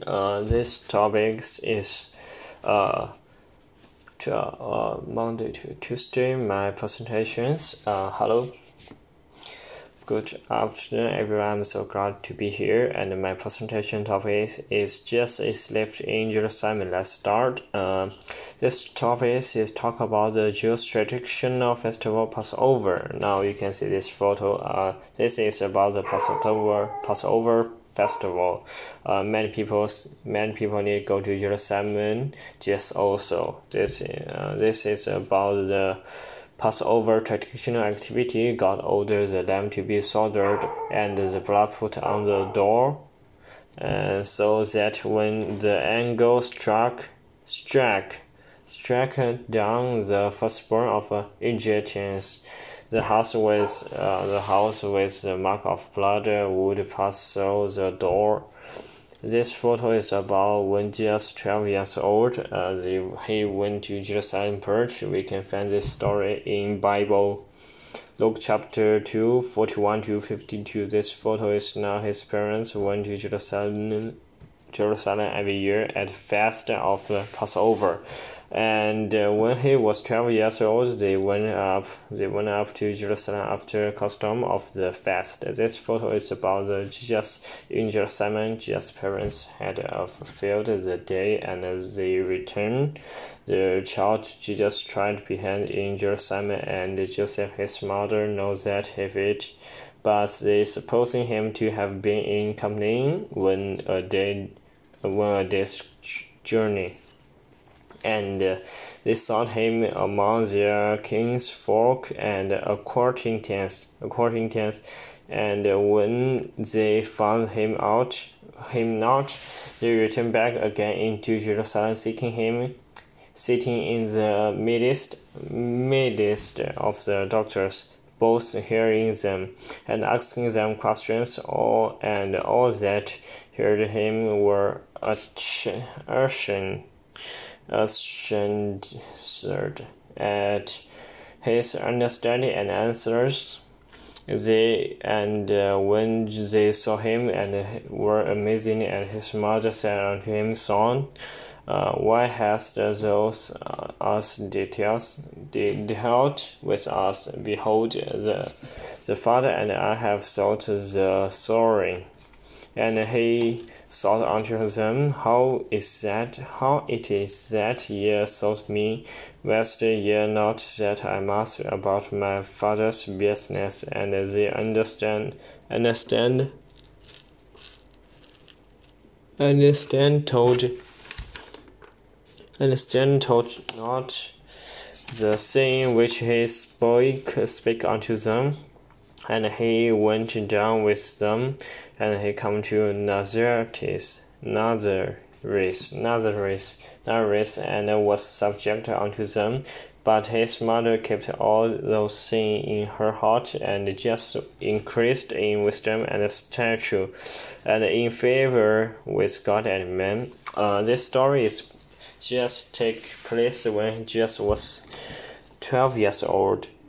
Uh, this topic is uh, to, uh, Monday to Tuesday. My presentations. Uh, hello. Good afternoon, everyone. I'm so glad to be here. And my presentation topic is Jesus is left in Jerusalem. Let's start. Uh, this topic is talk about the Jewish traditional festival Passover. Now you can see this photo. Uh, this is about the Passover Passover festival. Uh, many people many people need go to Jerusalem just also. This uh, this is about the Passover traditional activity. God orders the lamb to be slaughtered and the blood put on the door, uh, so that when the angel struck struck struck down the firstborn of Egyptians the house with uh, the house with the mark of blood would pass through the door. This photo is about when Jesus 12 years old. Uh, the, he went to Jerusalem Purge. We can find this story in Bible. Luke chapter 2, 41 to 52. This photo is now his parents went to Jerusalem, Jerusalem every year at fast of Passover. And uh, when he was 12 years old they went up they went up to jerusalem after custom of the fast. This photo is about the jesus in jerusalem. Jesus parents had uh, fulfilled the day and they returned. The child jesus tried behind in jerusalem and joseph his mother knows that if it but they supposing him to have been in company when a day day's journey and uh, they sought him among their king's folk and acquaintance, acquaintance, and when they found him out, him not, they returned back again into Jerusalem, seeking him, sitting in the midst, midst of the doctors, both hearing them and asking them questions. All and all that heard him were answered at his understanding and answers. They and uh, when they saw him and were amazing, and his mother said unto him, Son, uh, why hast those uh, us details dealt with us? Behold, the the father and I have sought the soaring. And he thought unto them, How is that? How it is that ye sought me? West ye not that I must about my father's business? And they understand, understand, understand told, understand told not the saying which he spoke, speak unto them. And he went down with them, and he came to Nazareth, Nazareth, Nazareth, Nazareth, and was subject unto them. But his mother kept all those things in her heart, and Jesus increased in wisdom and stature, and in favor with God and men. Uh, this story is just take place when Jesus was twelve years old.